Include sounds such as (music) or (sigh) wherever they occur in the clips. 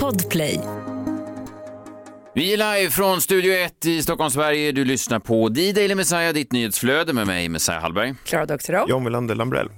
Podplay. Vi är live från Studio 1 i Stockholm, Sverige. Du lyssnar på D-Daily Messiah, ditt nyhetsflöde med mig, Messiah Hallberg. Klara Doktorow. John Wilander Lambrell.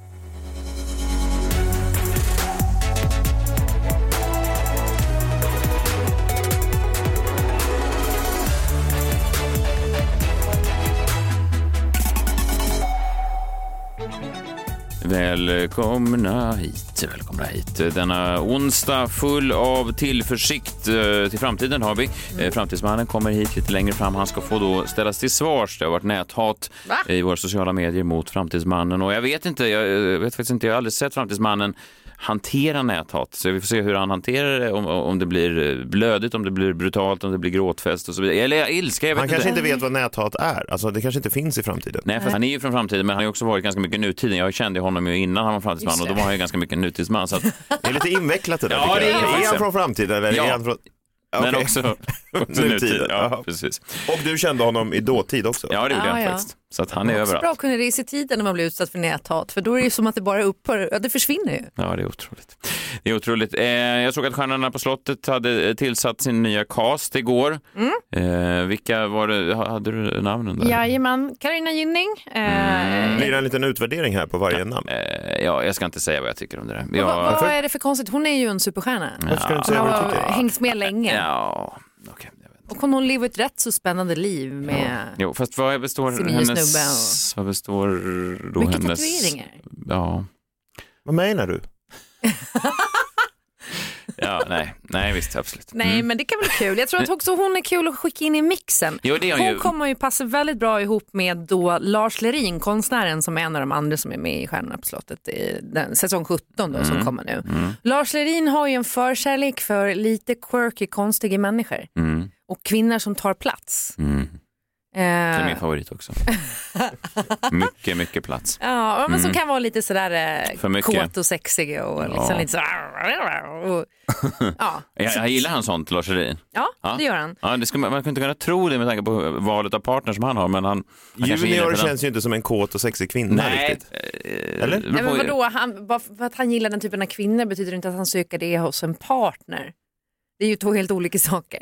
Välkomna hit, välkomna hit. Denna onsdag full av tillförsikt eh, till framtiden har vi. Mm. Framtidsmannen kommer hit lite längre fram. Han ska få då ställas till svars. Det har varit näthat Va? i våra sociala medier mot Framtidsmannen och jag vet inte, jag vet faktiskt inte, jag har aldrig sett Framtidsmannen hantera näthat. Så vi får se hur han hanterar det, om, om det blir blödigt, om det blir brutalt, om det blir gråtfest och så vidare. Eller ilska, jag vet Han kanske inte vet vad näthat är, alltså det kanske inte finns i framtiden. Nej, för han är ju från framtiden, men han har ju också varit ganska mycket nutiden. Jag kände honom ju innan han var framtidsman och då var han ju ganska mycket nutidsman. Så att... (laughs) Det är lite invecklat det där. Ja, det är, är han från framtiden eller ja. är han från... Men okay. också, (laughs) också nutid. Ja, precis. Och du kände honom i dåtid också? Ja, det gjorde jag faktiskt. Så att han är överallt. bra att kunna resa i tiden när man blir utsatt för näthat, för då är det som att det bara upphör, ja, det försvinner ju. Ja, det är otroligt. Det är otroligt. Eh, jag såg att Stjärnorna på slottet hade tillsatt sin nya cast igår. Mm. Eh, vilka var det, hade du namnen där? Jajamän, Carina Gynning. Eh, mm. Blir det en liten utvärdering här på varje namn? Eh, ja, jag ska inte säga vad jag tycker om det där. Jag... Vad, vad är det för konstigt? Hon är ju en superstjärna. Varför ska du inte säga vad du tycker? hängt med länge. Ja, okej. Okay. Och hon lever ett rätt så spännande liv med ja. Jo, fast vad består sin hennes... Och... Vad består då Mycket hennes... tatueringar. Ja. Vad menar du? (laughs) Ja, nej, nej visst, absolut. Nej, mm. men det kan bli kul. Jag tror att också hon är kul att skicka in i mixen. Jo, det hon ju... kommer ju passa väldigt bra ihop med då Lars Lerin, konstnären som är en av de andra som är med i Stjärnorna på slottet, i den, säsong 17 då, mm. som kommer nu. Mm. Lars Lerin har ju en förkärlek för lite quirky, konstiga människor mm. och kvinnor som tar plats. Det är min favorit också. (laughs) mycket, mycket plats. Ja, men mm. som kan vara lite sådär eh, kåt och sexig och liksom ja. lite sådär. Och, (laughs) ja. jag, jag gillar han sånt, Lars Lerin. Ja, ja, det gör han. Ja, det skulle, man kan inte kunna tro det med tanke på valet av partner som han har. Men han, han Junior känns ju inte som en kåt och sexig kvinna Nej. riktigt. Eller? Nej, men vadå, han, bara för att han gillar den typen av kvinnor betyder det inte att han söker det hos en partner. Det är ju två helt olika saker.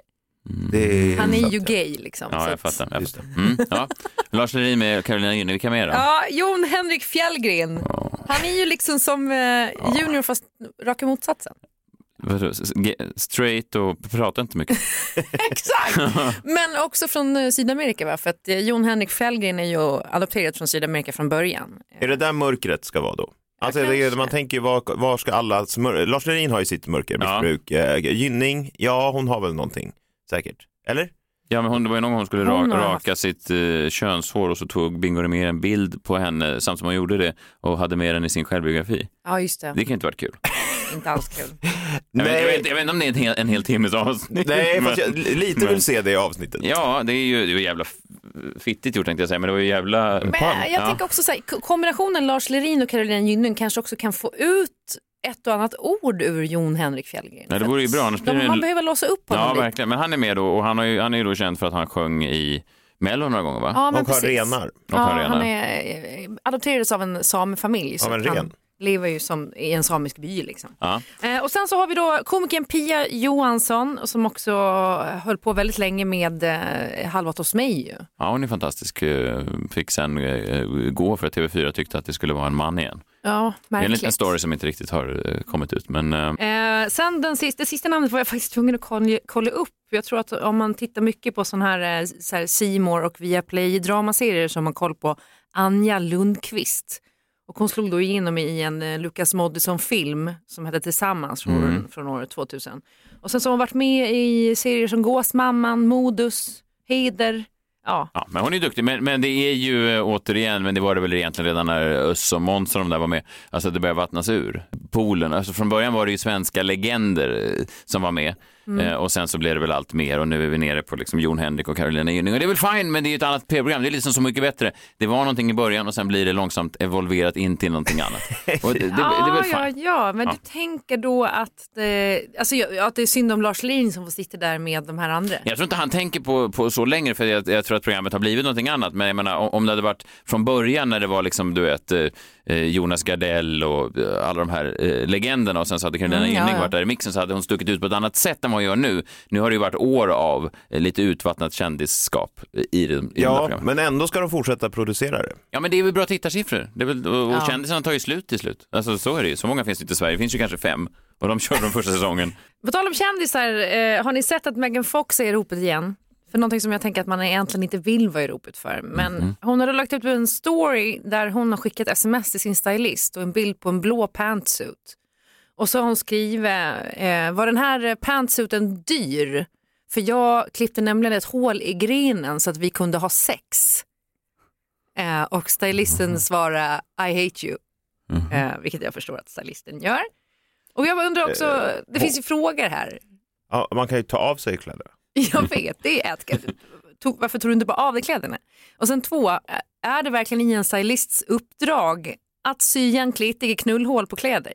Mm. Han är ju gay liksom. Ja, jag fattar. Jag fattar. Mm, ja. Lars Lerin med Carolina Gynning, vilka mer då? Ja, Jon Henrik Fjällgren. Oh. Han är ju liksom som eh, junior fast raka motsatsen. Straight och pratar inte mycket. (laughs) Exakt! Men också från eh, Sydamerika va? För att eh, Jon Henrik Fjällgren är ju adopterad från Sydamerika från början. Är det där mörkret ska vara då? Alltså, det, man tänker var, var ska alla, Lars Lerin har ju sitt mörkermissbruk, ja. Gynning, ja hon har väl någonting säkert. Eller? Ja, men hon, det var ju någon gång hon skulle hon raka haft... sitt uh, könshår och så tog Bingo med en bild på henne samtidigt som hon gjorde det och hade med den i sin självbiografi. Ja, just det. Det kan inte varit kul. (laughs) inte alls kul. Jag, vet, jag, vet, jag vet inte om det är en hel, en hel timmes avsnitt. Nej, men, jag lite men, vill se det avsnittet. Ja, det är ju det är jävla fittigt gjort tänkte jag säga, men det var ju jävla... Men jag ja. tänker också så här, kombinationen Lars Lerin och Carolina Gynning kanske också kan få ut ett och annat ord ur Jon Henrik Fjällgren. Ja, det vore ju bra. Annars de, man behöver låsa upp honom Ja, lite. verkligen. Men han är med då och han, har ju, han är ju då känd för att han sjöng i Mello några gånger va? Ja, men och har renar. Ja, han är, adopterades av en samefamilj. Av en ren? Lever ju som i en samisk by. Liksom. Ja. Eh, och sen så har vi då komikern Pia Johansson som också höll på väldigt länge med eh, Halvat hos mig. Ju. Ja, hon är fantastisk. Eh, fick sen eh, gå för att TV4 tyckte att det skulle vara en man igen. Ja, märkligt. Det är en liten story som inte riktigt har eh, kommit ut. Men, eh... sen den sista, det sista namnet var jag faktiskt tvungen att kolla upp. Jag tror att om man tittar mycket på sån här, så här Seymour och Viaplay dramaserier så har man koll på Anja Lundqvist. Och hon slog då igenom i en eh, Lukas Moodysson-film som hette Tillsammans från, mm. från året 2000. Och sen så har hon varit med i serier som Gåsmamman, Modus, Heder. Ja. ja, men hon är duktig. Men, men det är ju eh, återigen, men det var det väl egentligen redan när Öss och Måns de där var med, alltså det började vattnas ur poolen. Alltså från början var det ju svenska legender eh, som var med. Mm. Eh, och sen så blev det väl allt mer och nu är vi nere på liksom Jon Henrik och Carolina Gynning. Och det är väl fine, men det är ju ett annat tv-program. Det är liksom så mycket bättre. Det var någonting i början och sen blir det långsamt evolverat in till någonting annat. (laughs) Och det, det, det, är väl fine. Ja, ja, men ja. du tänker då att det, alltså, att det är synd om Lars Lerin som får sitta där med de här andra? Jag tror inte han tänker på, på så längre, för jag, jag tror att programmet har blivit någonting annat. Men jag menar, om det hade varit från början när det var liksom, du vet, eh, eh Jonas Gardell och eh, alla de här legenderna och sen så hade Carolina mm, Gynning ja, ja. varit där i mixen så hade hon stuckit ut på ett annat sätt än vad hon gör nu. Nu har det ju varit år av eh, lite utvattnat kändisskap i, i Ja, men ändå ska de fortsätta producera det. Ja, men det är väl bra tittarsiffror. Det är väl, och ja. kändisarna tar ju slut till slut. Alltså så är det ju. Så många finns det inte i Sverige. Det finns ju kanske fem och de (laughs) kör de första säsongen. På tal om kändisar, eh, har ni sett att Megan Fox är i ropet igen? För någonting som jag tänker att man egentligen inte vill vara i ropet för. Men mm. hon hade lagt upp en story där hon har skickat sms till sin stylist och en bild på en blå pantsuit. Och så har hon skrivit, eh, var den här pantsuiten dyr? För jag klippte nämligen ett hål i grenen så att vi kunde ha sex. Eh, och stylisten mm. svarade I hate you. Mm. Eh, vilket jag förstår att stylisten gör. Och jag undrar också, eh, det finns ju frågor här. Ja, man kan ju ta av sig kläderna. (laughs) Jag vet, det är ett. Varför tog du inte bara av dig kläderna? Och sen två, är det verkligen i en stylists uppdrag att sy egentliga knullhål på kläder?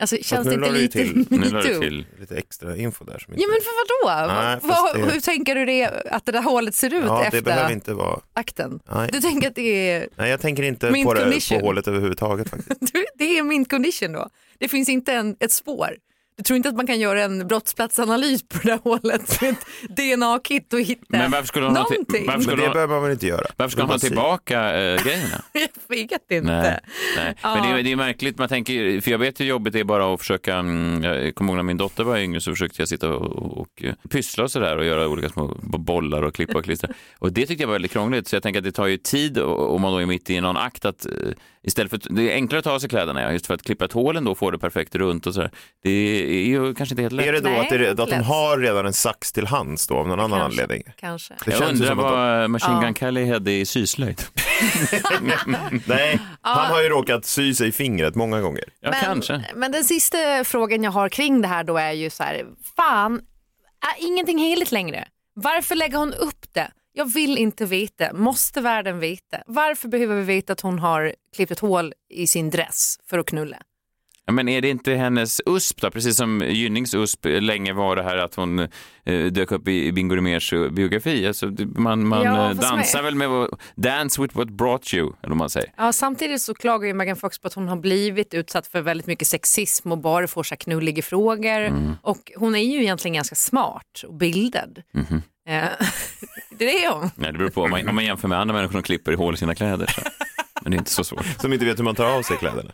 Alltså, känns det inte lite (laughs) metoo? till lite extra info där. Som inte... Ja men för vadå? Nej, Vad, det... Hur tänker du det, att det där hålet ser ut ja, efter det behöver inte vara... akten? Nej. Du tänker att det är Nej jag tänker inte på, det, på hålet överhuvudtaget faktiskt. (laughs) det är mint condition då? Det finns inte en, ett spår? Du tror inte att man kan göra en brottsplatsanalys på det här hålet med (laughs) ett DNA-kit och hitta Men varför skulle hon någonting? Ha varför skulle Men det behöver man väl inte göra? Varför ska hon ha tillbaka äh, grejerna? (laughs) jag vet inte. Nej, nej. Ja. Men det är, det är märkligt, man tänker, för jag vet hur jobbigt det är bara att försöka, mm, jag kommer ihåg när min dotter var yngre så försökte jag sitta och, och eh, pyssla och sådär och göra olika små bollar och klippa och klistra. (laughs) och det tyckte jag var väldigt krångligt så jag tänker att det tar ju tid om man då är mitt i någon akt att eh, istället för, det är enklare att ta av sig kläderna ja, just för att klippa ett hål ändå och få det perfekt runt och sådär. Det är ju kanske inte helt lätt. Är det då Nej, att, det, att de har redan en sax till hands då av någon annan kanske, anledning? Kanske. Det jag undrar vad de... Machine Gun ja. Kelly hade i syslöjd. (laughs) Nej, han har ju råkat sy sig i fingret många gånger. Ja, men, kanske. Men den sista frågan jag har kring det här då är ju så här, fan, är ingenting heligt längre? Varför lägger hon upp det? Jag vill inte veta. Måste världen veta? Varför behöver vi veta att hon har klippt ett hål i sin dress för att knulla? Men är det inte hennes USP då? Precis som Gynnings USP länge var det här att hon eh, dök upp i Bingo Rimérs biografi. Alltså, man man ja, eh, dansar väl med dance with what brought you, eller vad man säger. Ja, samtidigt så klagar ju Megan Fox på att hon har blivit utsatt för väldigt mycket sexism och bara får så knulliga frågor. Mm. Och hon är ju egentligen ganska smart och bildad. Mm. (laughs) det är hon. Nej, det beror på om man, om man jämför med andra människor som klipper i hål i sina kläder. Så. Men det är inte så svårt. Som inte vet hur man tar av sig kläderna.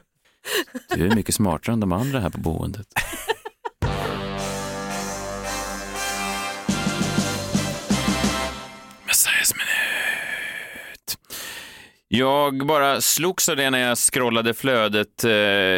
Du är mycket smartare än de andra här på boendet. Minut. Jag bara slogs av det när jag scrollade flödet, eh,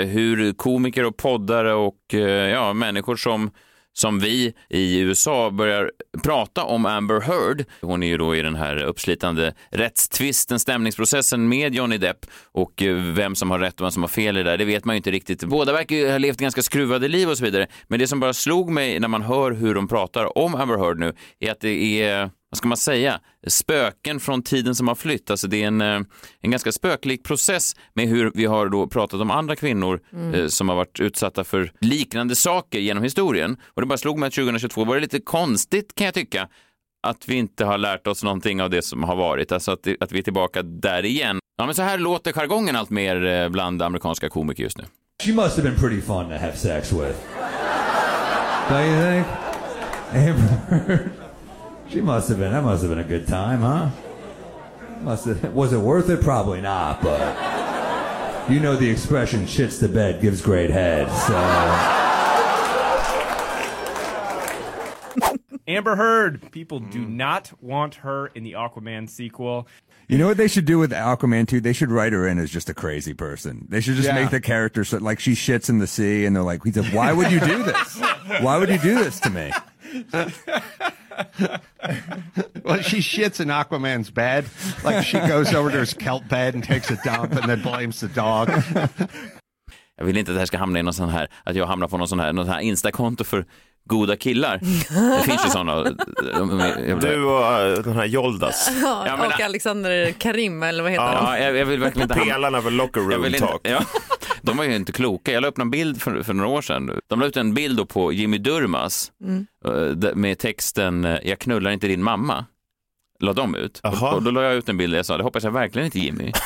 hur komiker och poddare och eh, ja, människor som som vi i USA börjar prata om Amber Heard. Hon är ju då i den här uppslitande rättstvisten, stämningsprocessen med Johnny Depp och eh, vem som har rätt och vem som har fel i det där, det vet man ju inte riktigt. Båda verkar ju ha levt ganska skruvade liv och så vidare. Men det som bara slog mig när man hör hur de pratar om Amber Heard nu är att det är vad ska man säga, spöken från tiden som har flytt. Alltså det är en, eh, en ganska spöklik process med hur vi har då pratat om andra kvinnor mm. eh, som har varit utsatta för liknande saker genom historien. Och det bara slog mig att 2022 var det lite konstigt kan jag tycka att vi inte har lärt oss någonting av det som har varit, alltså att, att vi är tillbaka där igen. Ja, men så här låter jargongen allt mer eh, bland amerikanska komiker just nu. She must have been pretty fun to have sex with. Don't you think? Amber She must have been. That must have been a good time, huh? Must have, was it worth it? Probably not, but you know the expression "shits the bed, gives great head." So. Amber Heard. People do not want her in the Aquaman sequel. You know what they should do with Aquaman 2? They should write her in as just a crazy person. They should just yeah. make the character so like she shits in the sea and they're like, why would you do this? Why would you do this to me? (laughs) (laughs) well, she shits in Aquaman's bed. Like she goes over to his kelp bed and takes a dump and then blames the dog. (laughs) Jag vill inte att det här ska hamna i någon sån här, att jag hamnar på någon sån här, någon här instakonto för goda killar. Det finns ju sådana. Du och eh, den här Joldas. (laughs) Ja, Ja, men- och Alexander Karim, eller vad heter han? Ja, jag, jag vill verkligen inte Pelarna för locker room inte, talk. ja, de var ju inte kloka. Jag la upp en bild för, för några år sedan. De la ut en bild på Jimmy Durmas eh, där- med texten eh, “Jag knullar inte din mamma”. La de ut. Och, och då la jag ut en bild där jag sa “Det hoppas jag verkligen inte Jimmy”. (laughs)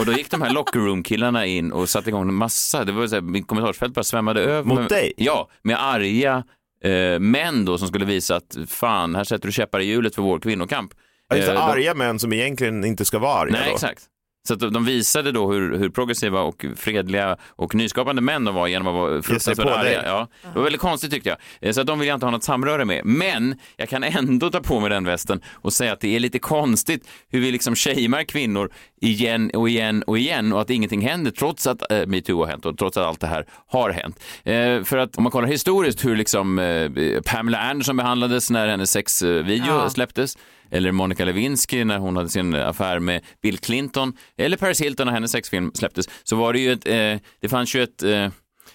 och då gick de här locker room-killarna in och satte igång en massa, det var så här, min kommentarsfält bara svämmade över. Mot med, dig? Ja, med arga eh, män då som skulle visa att fan, här sätter du käppar i hjulet för vår kvinnokamp. Ja, Just det, Eh, arga män som egentligen inte ska vara arga. Nej, då. exakt. Så att de visade då hur, hur progressiva och fredliga och nyskapande män de var genom att vara fruktansvärt arga. Ja, det var väldigt konstigt tyckte jag. Eh, Så att de vill jag inte ha något samröre med. Men jag kan ändå ta på mig den västen och säga att det är lite konstigt hur vi liksom shamear kvinnor igen och igen och igen och att ingenting händer trots att eh, metoo har hänt och trots att allt det här har hänt. Eh, för att om man kollar historiskt hur liksom eh, Pamela Anderson behandlades när hennes sexvideo Ja. släpptes eller Monica Lewinsky när hon hade sin affär med Bill Clinton eller Paris Hilton när hennes sexfilm släpptes så var det ju ett, eh, det fanns ju ett eh,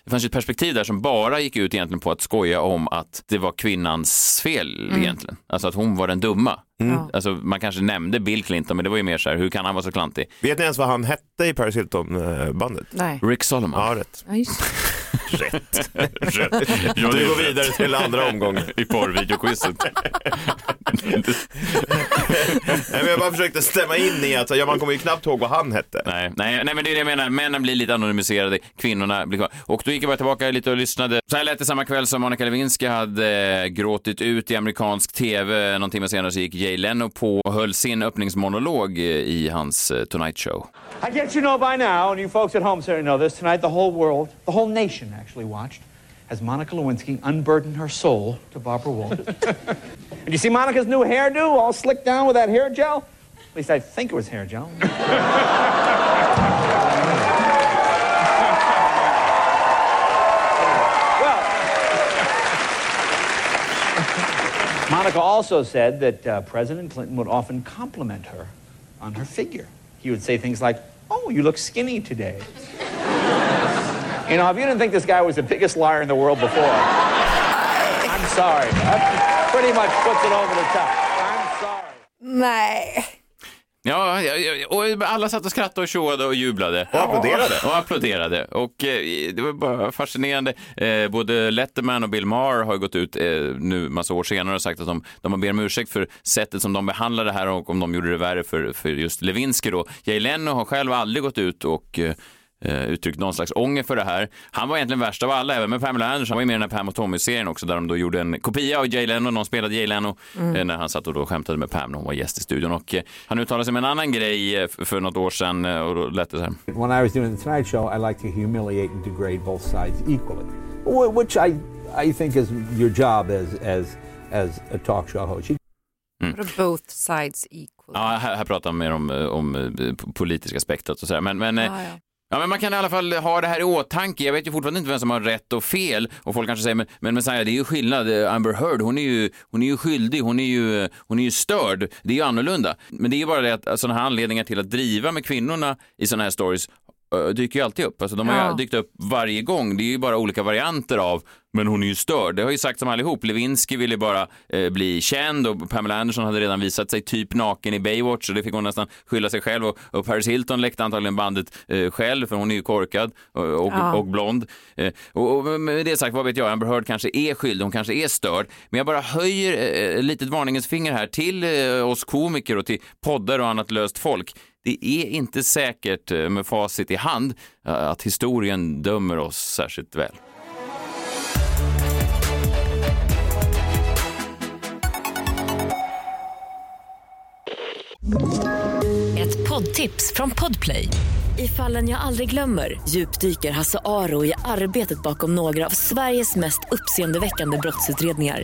det fanns ett perspektiv där som bara gick ut egentligen på att skoja om att det var kvinnans fel egentligen. Alltså att hon var den dumma. Ja. Alltså man kanske nämnde Bill Clinton men det var ju mer så här, hur kan han vara så klantig? Vet ni ens vad han hette i Paris Hilton-bandet? Nej. Rick Solomon. Ja, rätt. Ja, (laughs) rätt. Rätt. Du går vidare till andra omgången. I porrvideoquizet. Nej, men jag bara försökte stämma in i att ja, man kommer ju knappt ihåg vad han hette. Nej, nej, nej, men det är det jag menar. Männen blir lite anonymiserade, kvinnorna blir kvar. Och då gick jag bara tillbaka lite och lyssnade. Så här lät det samma kväll som Monica Lewinsky hade eh, gråtit ut i amerikansk tv. Någon timme senare så gick Jay Leno på och höll sin öppningsmonolog eh, i hans eh, Tonight Show. I guess you know by now, and you folks at home certainly know this, tonight the whole world, the whole nation actually watched as Monica Lewinsky unburdened her soul to Barbara Walters. (laughs) and you see Monica's new hairdo, all slicked down with that hair gel? At least I think it was hair gel. well, Monica also said that uh, President Clinton would often compliment her on her figure. He would say things like, Oh, you look skinny today. You know, if you didn't think this guy was the biggest liar in the world before, I'm sorry. That pretty much puts it over the top. I'm sorry. Nej. Ja, och alla satt och skrattade och tjoade och jublade. Och applåderade. Och applåderade. Och eh, det var bara fascinerande. Eh, både Letterman och Bill Maher har gått ut eh, nu massa år senare och sagt att de, de har ber om ursäkt för sättet som de behandlade det här och om de gjorde det värre för, för just Lewinsky då. Jay Leno har själv aldrig gått ut och eh, uttryckt någon slags ånger för det här. Han var egentligen värst av alla, även med Pamela Anderson. Han var ju med i den här Pam och Tommy-serien också, där de då gjorde en kopia av Jay Leno. Någon spelade Jay Leno eh, när han satt och då skämtade med Pam när hon var gäst i studion. Och eh, han uttalade sig med en annan grej för, något år sedan och då lät det så här. When I was doing the Tonight Show, I like to humiliate and degrade both sides equally, wh- which I, I think is your job as, as, as a talk show host. Vadå both sides equal? Ja, här, här pratar han mer om, om politiska aspektet och så här. Men, men, eh, Ja, ja. Men man kan i alla fall ha det här i åtanke. Jag vet ju fortfarande inte vem som har rätt och fel. Och folk kanske säger, men, men Messiah, det är ju skillnad. Eh, Amber Heard, hon är ju, hon är ju skyldig, hon är ju, hon är ju störd. Det är ju annorlunda. Men det är ju bara det att sådana här anledningar till att driva med kvinnorna i sådana här stories dyker ju alltid upp. Alltså, de har Ja. dykt upp varje gång. Det är ju bara olika varianter av men hon är ju störd. Det har ju sagts om allihop. Lewinsky ville bara eh, bli känd och Pamela Anderson hade redan visat sig typ naken i Baywatch och det fick hon nästan skylla sig själv. Och, och Paris Hilton läckte antagligen bandet eh, själv för hon är ju korkad och, och, Ja. och blond. Eh, och, och med det sagt, vad vet jag, Amber Heard kanske är skyldig, hon kanske är störd. Men jag bara höjer eh, litet varningens finger här till eh, oss komiker och till poddar och annat löst folk. Det är inte säkert eh, med facit i hand eh, att historien dömer oss särskilt väl. Ett poddtips från Podplay. I fallen jag aldrig glömmer djupdyker Hasse Aro i arbetet bakom några av Sveriges mest uppseendeväckande brottsutredningar.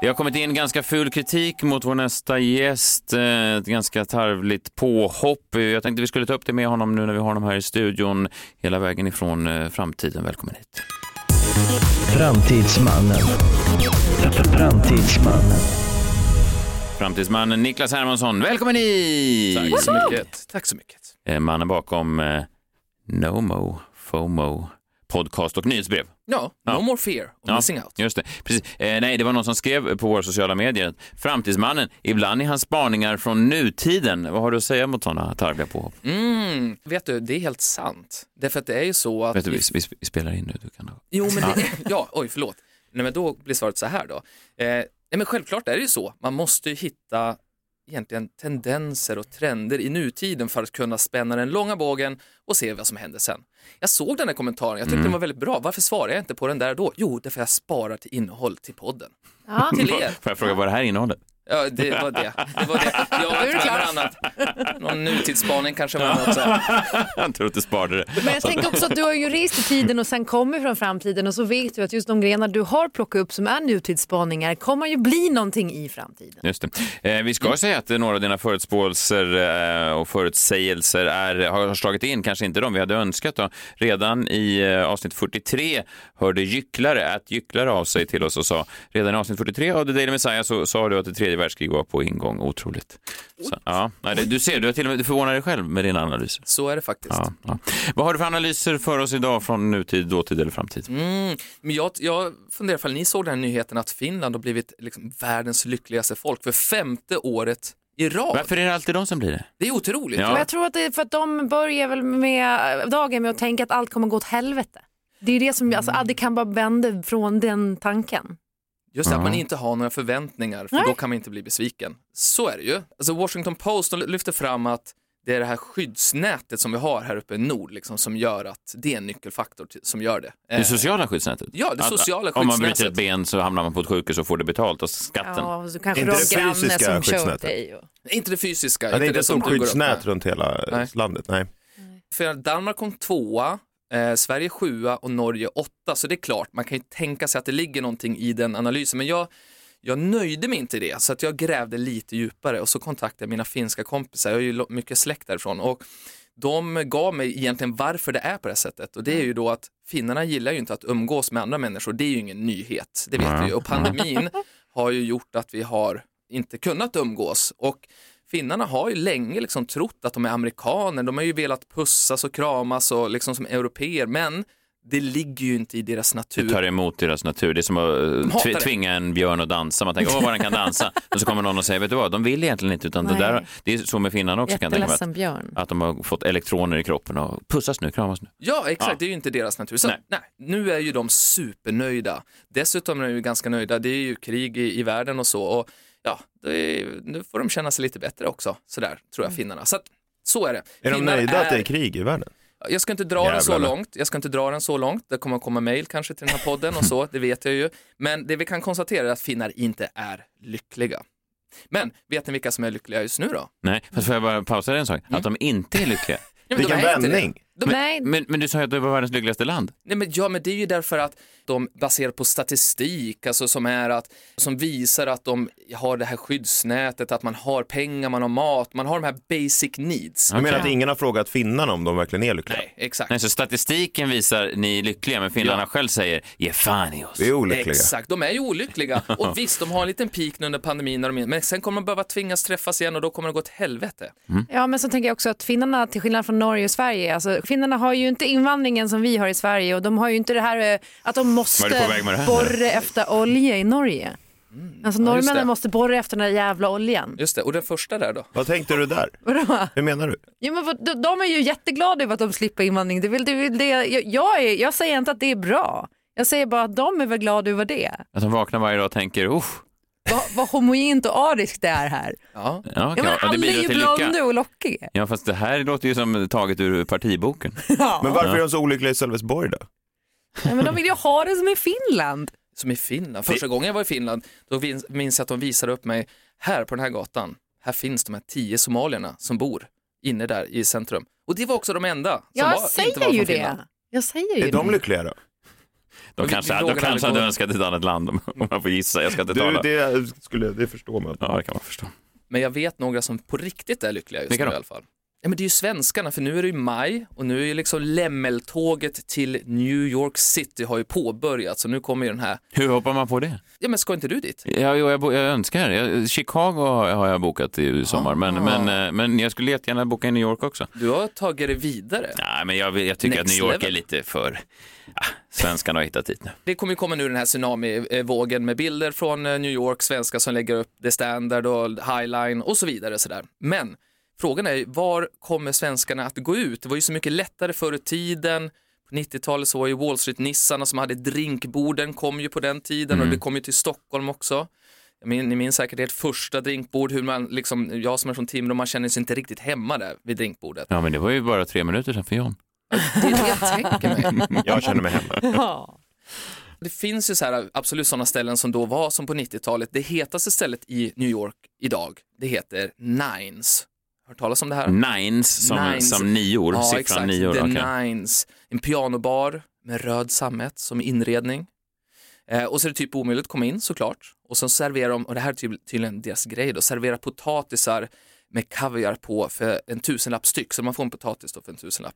Det har kommit in ganska ful kritik mot vår nästa gäst. eh, Ett ganska tarvligt påhopp. Jag tänkte vi skulle ta upp det med honom nu när vi har honom här i studion hela vägen ifrån eh, framtiden. Välkommen hit. Framtidsmannen. Framtidsmannen. Framtidsmannen Niklas Hermansson, välkommen hit! Tack så mycket. Tack så mycket. Eh, Mannen bakom eh, NoMo, FOMO, podcast och nyhetsbrev. Ja, no more fear of missing out. Just det. Precis. Eh, nej, det var någon som skrev på våra sociala medier att Framtidsmannen, ibland är hans spaningar från nutiden. Vad har du att säga mot sådana tarvliga påhopp? Mm, vet du, det är helt sant. Därför att det är ju så att... Vet du, vi, vi vi spelar in nu. Du kan... Jo, men det, (laughs) ja, oj, förlåt. Nej, men då blir svaret så här då. Eh, nej, men självklart är det ju så. Man måste ju hitta egentligen tendenser och trender i nutiden för att kunna spänna den långa bågen och se vad som händer sen. Jag såg den här kommentaren, jag tyckte Mm. den var väldigt bra. Varför svarar jag inte på den där då? Jo, därför jag sparar till innehåll till podden. Ja. Till er. Får jag fråga vad det här innehåller? Ja, det var det. Det var det. Jag är det klart. annat. Någon nutidsspaning kanske var något så. Jag tror att du sparade det. Men jag tänker också att du har ju rest i tiden och sen kommer från framtiden och så vet du att just de grenar du har plockat upp som är nutidsspaningar kommer ju bli någonting i framtiden. Just det. Eh, vi ska säga att några av dina förutspåelser eh, och förutsägelser är, har, har slagit in, kanske inte de vi hade önskat. Då. Redan i eh, avsnitt 43 hörde Gycklare, att Gycklare av sig till oss och sa, redan i avsnitt 43 av The Daily Messiah så sa du att det tredje världskriget var på ingång. Otroligt. Så, ja, du ser, du har till och med du förvånar dig själv med dina analyser. Så är det faktiskt. Ja, ja. Vad har du för analyser för oss idag från nutid, dåtid eller framtid? Mm, men jag, jag funderar ifall ni såg den här nyheten att Finland har blivit liksom världens lyckligaste folk för femte året i rad. Varför är det alltid de som blir det? Det är otroligt. Ja. Men jag tror att det är för att de börjar väl med dagen med att tänka att allt kommer gå åt helvete. Det är det som, alltså, det kan bara vända från den tanken. Just det, att man inte har några förväntningar, för Nej. då kan man inte bli besviken. Så är det ju. Alltså Washington Post lyfter fram att det är det här skyddsnätet som vi har här uppe i nord liksom, som gör att det är en nyckelfaktor till, som gör det. Det Eh, sociala skyddsnätet? Ja, det Att- sociala Om man skyddsnätet. bryter ett ben så hamnar man på ett sjukhus och får det betalt av skatten. Ja, så kanske Inte det fysiska som skyddsnätet. dig. Och... Inte det fysiska. Ja, det är inte ett stort skyddsnät runt hela Nej. landet. Nej. För Danmark kom tvåa, eh, Sverige sjua och Norge åtta, så det är klart, man kan ju tänka sig att det ligger någonting i den analysen, men jag, jag nöjde mig inte i det, så att jag grävde lite djupare och så kontaktade jag mina finska kompisar, jag har ju mycket släkt därifrån, och de gav mig egentligen varför det är på det här sättet. Och det är ju då att finnarna gillar ju inte att umgås med andra människor, det är ju ingen nyhet, det vet vi ju, och pandemin har ju gjort att vi har inte kunnat umgås. Och finnarna har ju länge liksom trott att de är amerikaner, de har ju velat pussas och kramas och liksom som europeer, men det ligger ju inte i deras natur. Det tar emot deras natur. Det är som att eh, tv- det. tvinga en björn att dansa. Man tänker, åh vad den kan dansa. (laughs) Och så kommer någon och säger, vet du vad, de vill egentligen inte. Utan det, där, det är så med finnarna också kan jag tänka mig. Att, björn. att de har fått elektroner i kroppen och pussas nu, kramas nu. Ja, exakt, Ja. det är ju inte deras natur. Så, Nej. nej. nu är ju de supernöjda. Dessutom är de ju ganska nöjda, det är ju krig i, i världen och så. Och, är, nu får de känna sig lite bättre också, sådär tror jag finnarna. Så, att, så är det. Är de Finnar nöjda att det är krig i världen? Jag ska inte dra den så Jävlarna. långt. Jag ska inte dra den så långt. Det kommer att komma mejl kanske till den här podden och så, (laughs) det vet jag ju. Men det vi kan konstatera är att finnar inte är lyckliga. Men vet ni vilka som är lyckliga just nu då? Nej, fast får jag bara pausa en sak? Att de inte är lyckliga. (laughs) De Vilken är vändning. De, Men, men, men du sa ju att det var världens lyckligaste land. Nej, men, ja, men det är ju därför att de baserar på statistik, alltså som är att, som visar att de har det här skyddsnätet, att man har pengar, man har mat, man har de här basic needs. Du menar att ingen har frågat finnarna om de verkligen är lyckliga? Nej, exakt. Nej, så statistiken visar ni är lyckliga, men finnarna Ja. själv säger ge fan i oss. Vi är olyckliga. Exakt, de är ju olyckliga. (laughs) Och visst, de har en liten peak nu under pandemin, när de är, men sen kommer de behöva tvingas träffas igen och då kommer det gå åt helvete. Ja, men så tänker jag också att finnarna, till skillnad från Norge och Sverige, alltså, finnarna har ju inte invandringen som vi har i Sverige och de har ju inte det här eh, att de måste borra efter olja i Norge. Alltså Ja, just det. norrmännen måste borra efter den där jävla oljan. Just det, och den första där då? Vad tänkte du där? Vadå? Hur menar du? Ja, men de, de är ju jätteglada över att de slipper invandring. Det, vill, det, vill, det, jag, jag, är, jag säger inte att det är bra. Jag säger bara att de är väl glada över det. Att de vaknar varje dag och tänker, usch. Vad, vad homogent och ariskt det är här. Ja. Ja, Ja, men ja, det alla är ju blonda och lockiga. Ja, fast det här låter ju som taget ur partiboken. (laughs) Men varför är de så olyckliga i Sölvesborg då? Ja, men de vill ju ha det som i Finland. Som i Finland. Första gången jag var i Finland, då minns jag att de visade upp mig, här på den här gatan, här finns de här tio somalierna som bor inne där i centrum. Och det var också de enda som Jag var, inte var säger från ju det. Finland. Jag säger ju Är de det. lyckliga då? De kanske, de kanske hade önskat ett annat land om man får gissa. Jag ska inte Du, tala. det, skulle, det förstår man. Ja, det kan man förstå. Men jag vet några som på riktigt är lyckliga just nu i alla fall. Ja, men det är ju svenskarna, för nu är det ju maj och nu är ju liksom lämmeltåget till New York City har ju påbörjats och nu kommer ju den här, Hur hoppar man på det? ja men ska inte du dit? Ja, jo, jag, jag önskar. Jag, Chicago har, jag bokat i sommar, men, men, eh, men jag skulle jättegärna boka i New York också. Du har tagit det vidare. Nej, men jag, jag tycker Next att New York level. är lite för... Ja, svenskarna har hittat dit nu. Det kommer ju komma nu den här tsunami-vågen med bilder från eh, New York, svenskar som lägger upp The Standard och Highline och så vidare. Så där. Men frågan är var kommer svenskarna att gå ut? Det var ju så mycket lättare förr i tiden. På 90-talet så var ju Wall Street-nissarna som hade drinkborden kom ju på den tiden och det kom ju till Stockholm också. Min, ni minns säkert ert första drinkbord, hur man liksom, jag som är från Timrå, man känner sig inte riktigt hemma där vid drinkbordet. Ja, men det var ju bara tre minuter sedan för John. Det är det jag tänker mig. (laughs) Jag känner mig hemma. Ja. Det finns ju så här, absolut sådana ställen som då var som på 90-talet. Det hetaste stället i New York idag, det heter Nines. Hört talas om det här? Nines som, Nines. som nior, Ja, siffran exakt. nior. The okej. Nines. En pianobar med röd sammet som inredning. Eh, och så är det typ omöjligt att komma in såklart. Och så serverar de, och det här är ty- tydligen deras grej då, servera potatisar med kaviar på för en tusenlapp styck. Så man får en potatis då för en tusenlapp.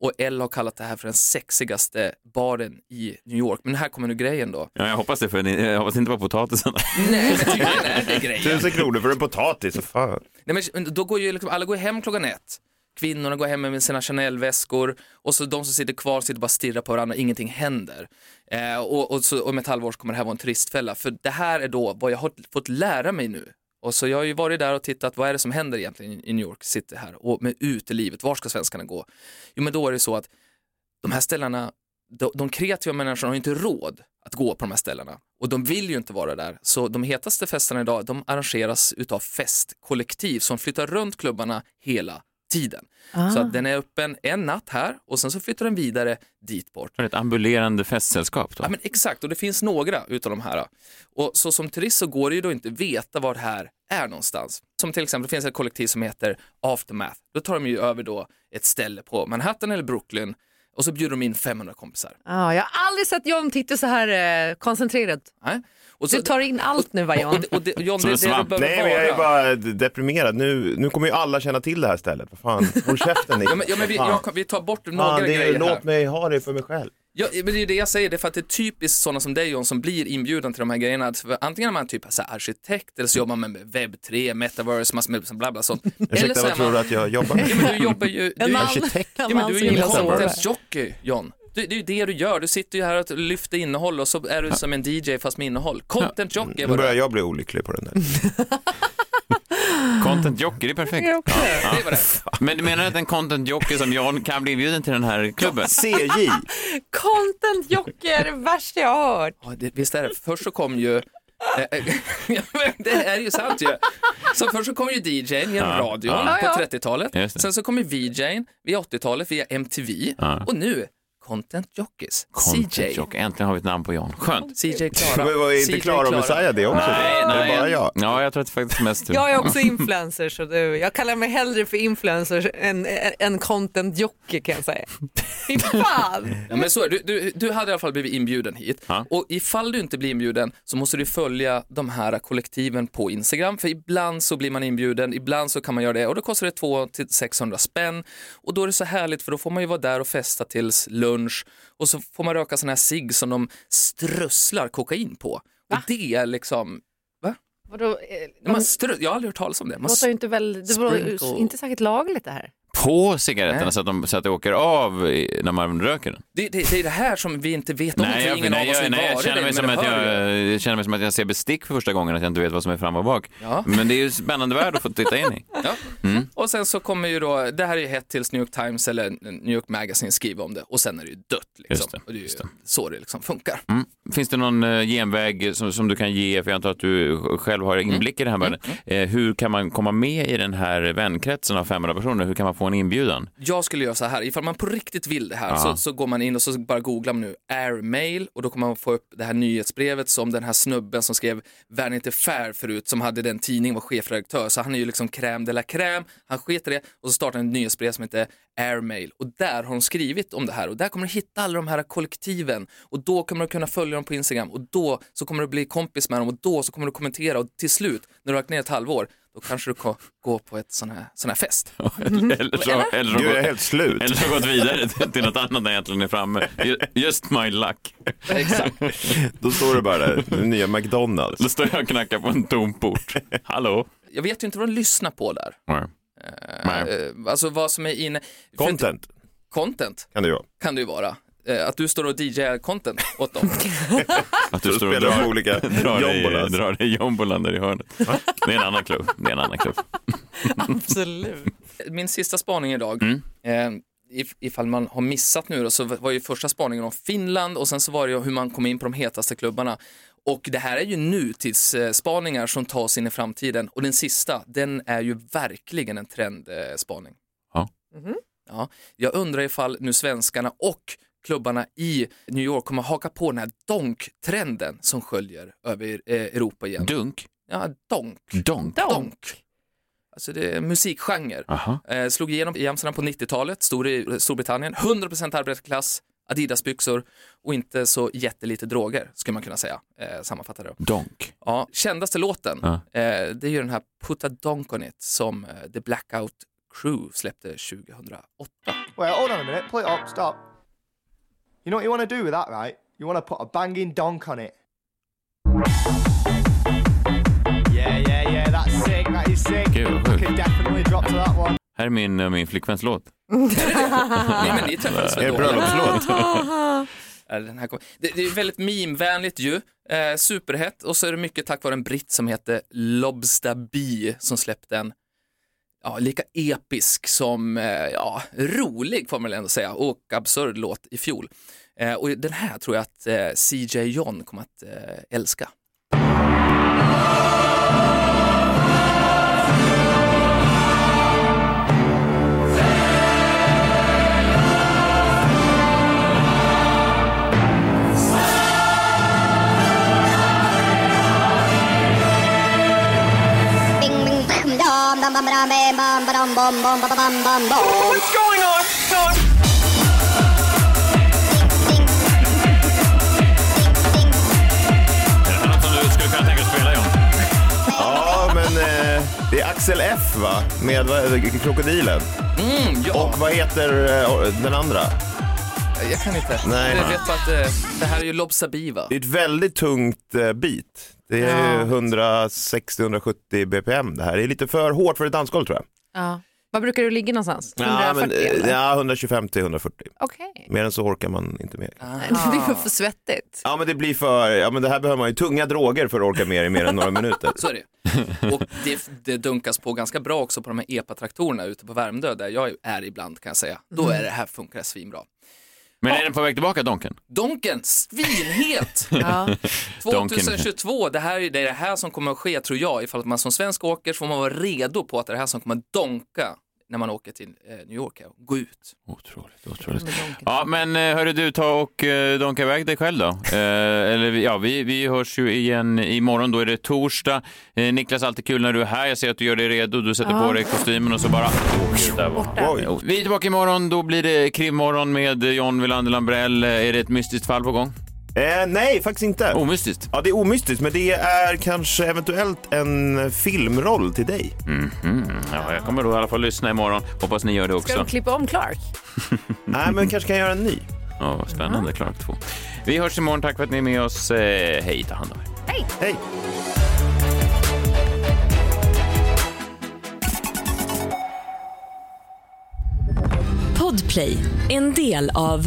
Och Elle har kallat det här för den sexigaste baren i New York. Men här kommer nu grejen då. Ja, jag hoppas det, för ni- jag hoppas inte på potatisen. Nej, men tydligen är det grejen. Tusen kronor för en potatis, fan. Nej, men då går ju liksom, alla går hem klockan ett. Kvinnorna går hem med sina Chanel-väskor och så de som sitter kvar sitter bara och stirrar på varandra, ingenting händer. Eh, och, och, så, om ett halvår kommer det här vara en turistfälla, för det här är då vad jag har fått lära mig nu. Och så jag har ju varit där och tittat, vad är det som händer egentligen i New York City här? Och med utelivet, var ska svenskarna gå? Jo men då är det så att de här ställena, de, de kreativa människorna har ju inte råd att gå på de här ställena och de vill ju inte vara där. Så de hetaste festerna idag, de arrangeras utav festkollektiv som flyttar runt klubbarna hela tiden. Ah. Så att den är öppen en natt här och sen så flyttar den vidare dit bort. Ett ambulerande festsällskap då? Ja, men exakt, och det finns några utav de här. Och så som turist så går det ju då inte veta var det här är någonstans. Som till exempel, det finns ett kollektiv som heter Aftermath. Då tar de ju över då ett ställe på Manhattan eller Brooklyn och så bjuder de in 500 kompisar. Ja, jag har aldrig sett John titta så här eh, koncentrerad. Nej? Och så, Du tar in allt nu va John? och och det, John, Som det, en det du Nej, men jag är bara deprimerad. Nu, nu kommer ju alla känna till det här stället. Vad fan, håll käften Nick. Ja, men, ja, men vi, jag, vi tar bort några Fan, det grejer är, låt här. mig ha det för mig själv. Ja, men det är det jag säger, det är för att det är typiskt sådana som dig John som blir inbjuden till de här grejerna. För antingen är man typ så arkitekt eller så jobbar man med webb 3, metaverse, massor med bla bla sånt. eller Ursäkta, så vad tror man... du att jag jobbar med? Ja, men du jobbar ju... Du, En man, arkitekt. ja, en men du är ju en content-jockey, John. Det, det är ju det du gör, du sitter ju här och lyfter innehåll och så är du som en DJ fast med innehåll. Content-jockey är Nu vad du börjar jag bli olycklig på den där. (laughs) Content jockey, det är perfekt. Ja. Det är vad det är. Men du menar att en content jockey som John kan bli inbjuden till den här klubben? CJ. Content Jocke är det värsta jag har hört. Ja, det, visst är det. Först så kom ju eh, eh, (laughs) det är ju sant ju. Så först så kom ju DJn genom Ja, radion ja. på Ja, ja. 30-talet. Just det. Sen så kom ju VJn via 80-talet via MTV. Ja. Och nu Content Jockeys. Content CJ. jockey, äntligen har vi ett namn på John. Skönt. (laughs) CJ Klara. Men var inte CJ Klara och Messiah det också? Nej, det är nej. bara jag. Ja, jag tror att det faktiskt mest du. Jag är också influencer så du, jag kallar mig hellre för influencer än, än content jockey kan jag säga. Fy fan! (laughs) Ja, men så du, du, du hade i alla fall blivit inbjuden hit. Ja. Och ifall du inte blir inbjuden så måste du följa de här kollektiven på Instagram. För ibland så blir man inbjuden, ibland så kan man göra det och då kostar det 200-600 spänn. Och då är det så härligt för då får man ju vara där och festa tills lunch och så får man röka sån här cigg som de strösslar kokain på. Och det är liksom, va? Vadå, eh, Man strö, jag har aldrig hört talas om det. Man låter ju inte väl, det var inte säkert lagligt det här. På cigaretterna Nej. så att, de, så att det åker av när man röker den? det, det, det är det här som vi inte vet om, för jag, nej, jag, nej, jag, känner det, mig som det att jag, jag känner mig som att jag ser bestick för första gången, att jag inte vet vad som är fram och bak. Ja. Men det är ju spännande värld att få titta in i. (laughs) Ja. Mm. Och sen så kommer ju då, det här är ju hett tills New York Times eller New York Magazine skriver om det och sen är det ju dött. Liksom. Det, och det är ju det. så det liksom funkar. Mm. Finns det någon eh, genväg som, som du kan ge, för jag antar att du själv har Mm. inblick i den här världen. Eh, hur kan man komma med i den här vänkretsen av 500 personer? Hur kan man få en inbjudan? Jag skulle göra så här, ifall man på riktigt vill det här så, så går man in och så bara googlar man nu airmail och då kommer man få upp det här nyhetsbrevet som den här snubben som skrev Vanity Fair förut som hade den tidningen var chefredaktör. Så han är ju liksom crème de la crème, han sket i det och så startade han ett nyhetsbrev som heter airmail. Och där har de skrivit om det här och där kommer du hitta alla de här kollektiven. Och då kommer du kunna följa dem på Instagram och då så kommer du bli kompis med dem och då så kommer du kommentera. Och till slut när du har lagt ner ett halvår då kanske du kan gå på ett sån här, sån här fest. (laughs) Eller, eller, så, eller, så, Du är helt slut. eller så gått vidare till, något annat när jag egentligen är framme. Ju- Just my luck. Exakt. Då står det bara där, den nya McDonalds. Då står jag och knackar på en tom port. Hallå? Jag vet ju inte vad de lyssnar på där. Nej. Nej. Eh, Alltså vad som är inne... för- Content Content kan det ju vara. kan det ju vara. Eh, Att du står och DJar content åt dem. (laughs) Att du står och drar, olika (laughs) drar, dig, drar dig jombolan där i hörnet. Det är en annan klubb. Det är en annan klubb. (laughs) Absolut. Min sista spaning idag, Mm. eh, if, ifall man har missat nu då, så var ju första spaningen om Finland och sen så var det ju hur man kom in på de hetaste klubbarna. Och det här är ju nutidsspaningar som tas in i framtiden och den sista, den är ju verkligen en trendspaning. Ja. Ja, jag undrar ifall nu svenskarna och klubbarna i New York kommer haka på den här donk-trenden som sköljer över eh, Europa igen. Dunk? Ja, donk. Donk? Donk. Alltså det är en musikgenre. Eh, slog igenom i Amsterdam på 90-talet, stor i Storbritannien, 100% arbetarklass, Adidas-byxor och inte så jättelite droger, skulle man kunna säga, eh, sammanfattar det. Donk? Ja, kändaste låten, Ja. eh, det är ju den här Put a Donk on it som eh, The Blackout Crew släppte 2008. Wait, hold on a minute. It up. Stop. You know what you want to do with that, right? You want to put a banging donk on it. Yeah, yeah, yeah. That's sick. That is sick. Gud, vad I sjukt. could definitely drop to that one. Här är min, eh, min flickväns låt. (laughs) Nej, men ni träffades väl Är då? det bröllopslåt? Ja, Den här kom... det, det är väldigt meme-vänligt ju, eh, superhett och så är det mycket tack vare en britt som heter Lobster B som släppte en ja, lika episk som eh, ja, rolig får man väl ändå säga och absurd låt i fjol. Eh, och den här tror jag att eh, CJ John kommer att eh, älska. Bam bam bam bam bam bam bam bam. What's going on? Är det är Axel F va? Med krokodilen. Mm, ja. Och vad heter eh, den andra? Jag kan inte. Nej. Jag vet att eh, det här är ju Lobster B va? Det är ett väldigt tungt eh, beat. Det är Ja. 160-170 bpm det här. Det är lite för hårt för ett dansgolv tror jag. Ja. Var brukar du ligga någonstans? Ja, 140 men, eh, ja 125 till 140. Okej. Mer än så orkar man inte med. (laughs) Det blir för svettigt. Ja men det blir för, ja men det här behöver man ju tunga droger för att orka med i mer än några minuter. (laughs) Så är det. Och det, det dunkas på ganska bra också på de här EPA-traktorerna ute på Värmdö där jag är ibland kan jag säga. Då är det här funkar det svinbra. Men är den på väg tillbaka, Donken? Donken, svinhet! (laughs) Ja. 2022, det här är det, är det här som kommer att ske tror jag. Ifall att man som svensk åker så får man vara redo på att det är det här som kommer att donka när man åker till eh, New York och gå ut. Otroligt, otroligt. Ja, men eh, hörru du, ta och eh, donka iväg dig själv då. Eh, eller ja, vi, vi hörs ju igen imorgon, då är det torsdag. Eh, Niklas, alltid kul när du är här. Jag ser att du gör dig redo, du sätter Ja. på dig kostymen och så bara... Borta. Vi är tillbaka imorgon, då blir det krimmorgon med John Wilander Lambrell. Är det ett mystiskt fall på gång? Eh, nej, faktiskt inte. Omystiskt? Ja, det är omystiskt, men det är kanske eventuellt en filmroll till dig. Mhm. Ja, jag kommer då i alla fall lyssna imorgon. Hoppas ni gör det Ska också. de klippa om Clark? (laughs) Nej, men kanske kan göra en ny. Ja, vad spännande. Clark 2. Vi hörs imorgon. Tack för att ni är med oss. Eh, hej, ta hand om er. Hej! Hej! Podplay, en del av